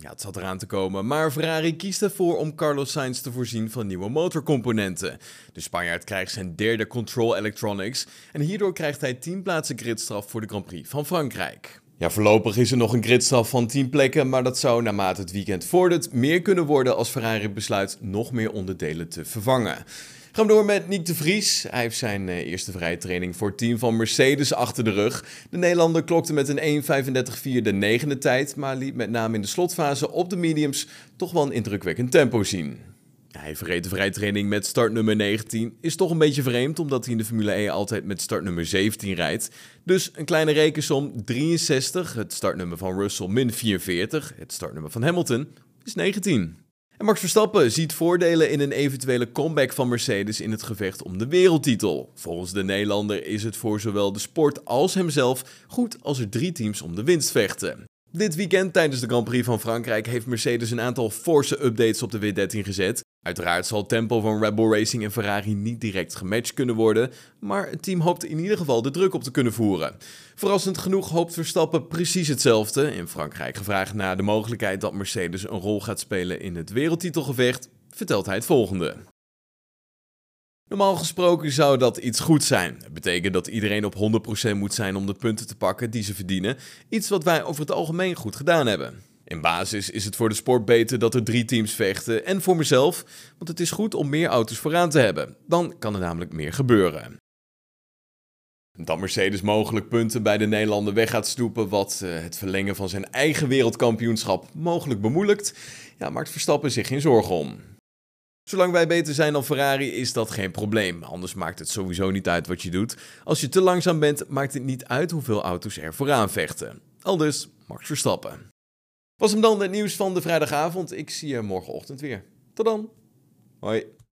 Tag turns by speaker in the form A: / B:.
A: Ja, het zat eraan te komen, maar Ferrari kiest ervoor om Carlos Sainz te voorzien van nieuwe motorcomponenten. De Spanjaard krijgt zijn derde Control Electronics en hierdoor krijgt hij 10 plaatsen gridstraf voor de Grand Prix van Frankrijk. Ja, voorlopig is er nog een gridstraf van 10 plekken, maar dat zou naarmate het weekend vordert meer kunnen worden als Ferrari besluit nog meer onderdelen te vervangen. Gaan we door met Nick de Vries. Hij heeft zijn eh, eerste vrije training voor het team van Mercedes achter de rug. De Nederlander klokte met een 1.35.4 de negende tijd, maar liet met name in de slotfase op de mediums toch wel een indrukwekkend tempo zien. Hij verreed de vrije training met startnummer 19. Is toch een beetje vreemd, omdat hij in de Formule E altijd met startnummer 17 rijdt. Dus een kleine rekensom, 63, het startnummer van Russell, min 44, het startnummer van Hamilton, is 19. En Max Verstappen ziet voordelen in een eventuele comeback van Mercedes in het gevecht om de wereldtitel. Volgens de Nederlander is het voor zowel de sport als hemzelf goed als er drie teams om de winst vechten. Dit weekend tijdens de Grand Prix van Frankrijk heeft Mercedes een aantal forse updates op de W13 gezet. Uiteraard zal tempo van Red Bull Racing en Ferrari niet direct gematcht kunnen worden, maar het team hoopt in ieder geval de druk op te kunnen voeren. Verrassend genoeg hoopt Verstappen precies hetzelfde. In Frankrijk gevraagd naar de mogelijkheid dat Mercedes een rol gaat spelen in het wereldtitelgevecht, vertelt hij het volgende. Normaal gesproken zou dat iets goed zijn. Het betekent dat iedereen op 100% moet zijn om de punten te pakken die ze verdienen. Iets wat wij over het algemeen goed gedaan hebben. In basis is het voor de sport beter dat er drie teams vechten en voor mezelf, want het is goed om meer auto's vooraan te hebben. Dan kan er namelijk meer gebeuren. Dat Mercedes mogelijk punten bij de Nederlander weg gaat stoepen, wat uh, het verlengen van zijn eigen wereldkampioenschap mogelijk bemoeilijkt, ja, maakt Verstappen zich geen zorgen om. Zolang wij beter zijn dan Ferrari is dat geen probleem. Anders maakt het sowieso niet uit wat je doet. Als je te langzaam bent, maakt het niet uit hoeveel auto's er vooraan vechten. Aldus Max Verstappen. Was hem dan het nieuws van de vrijdagavond? Ik zie je morgenochtend weer. Tot dan. Hoi.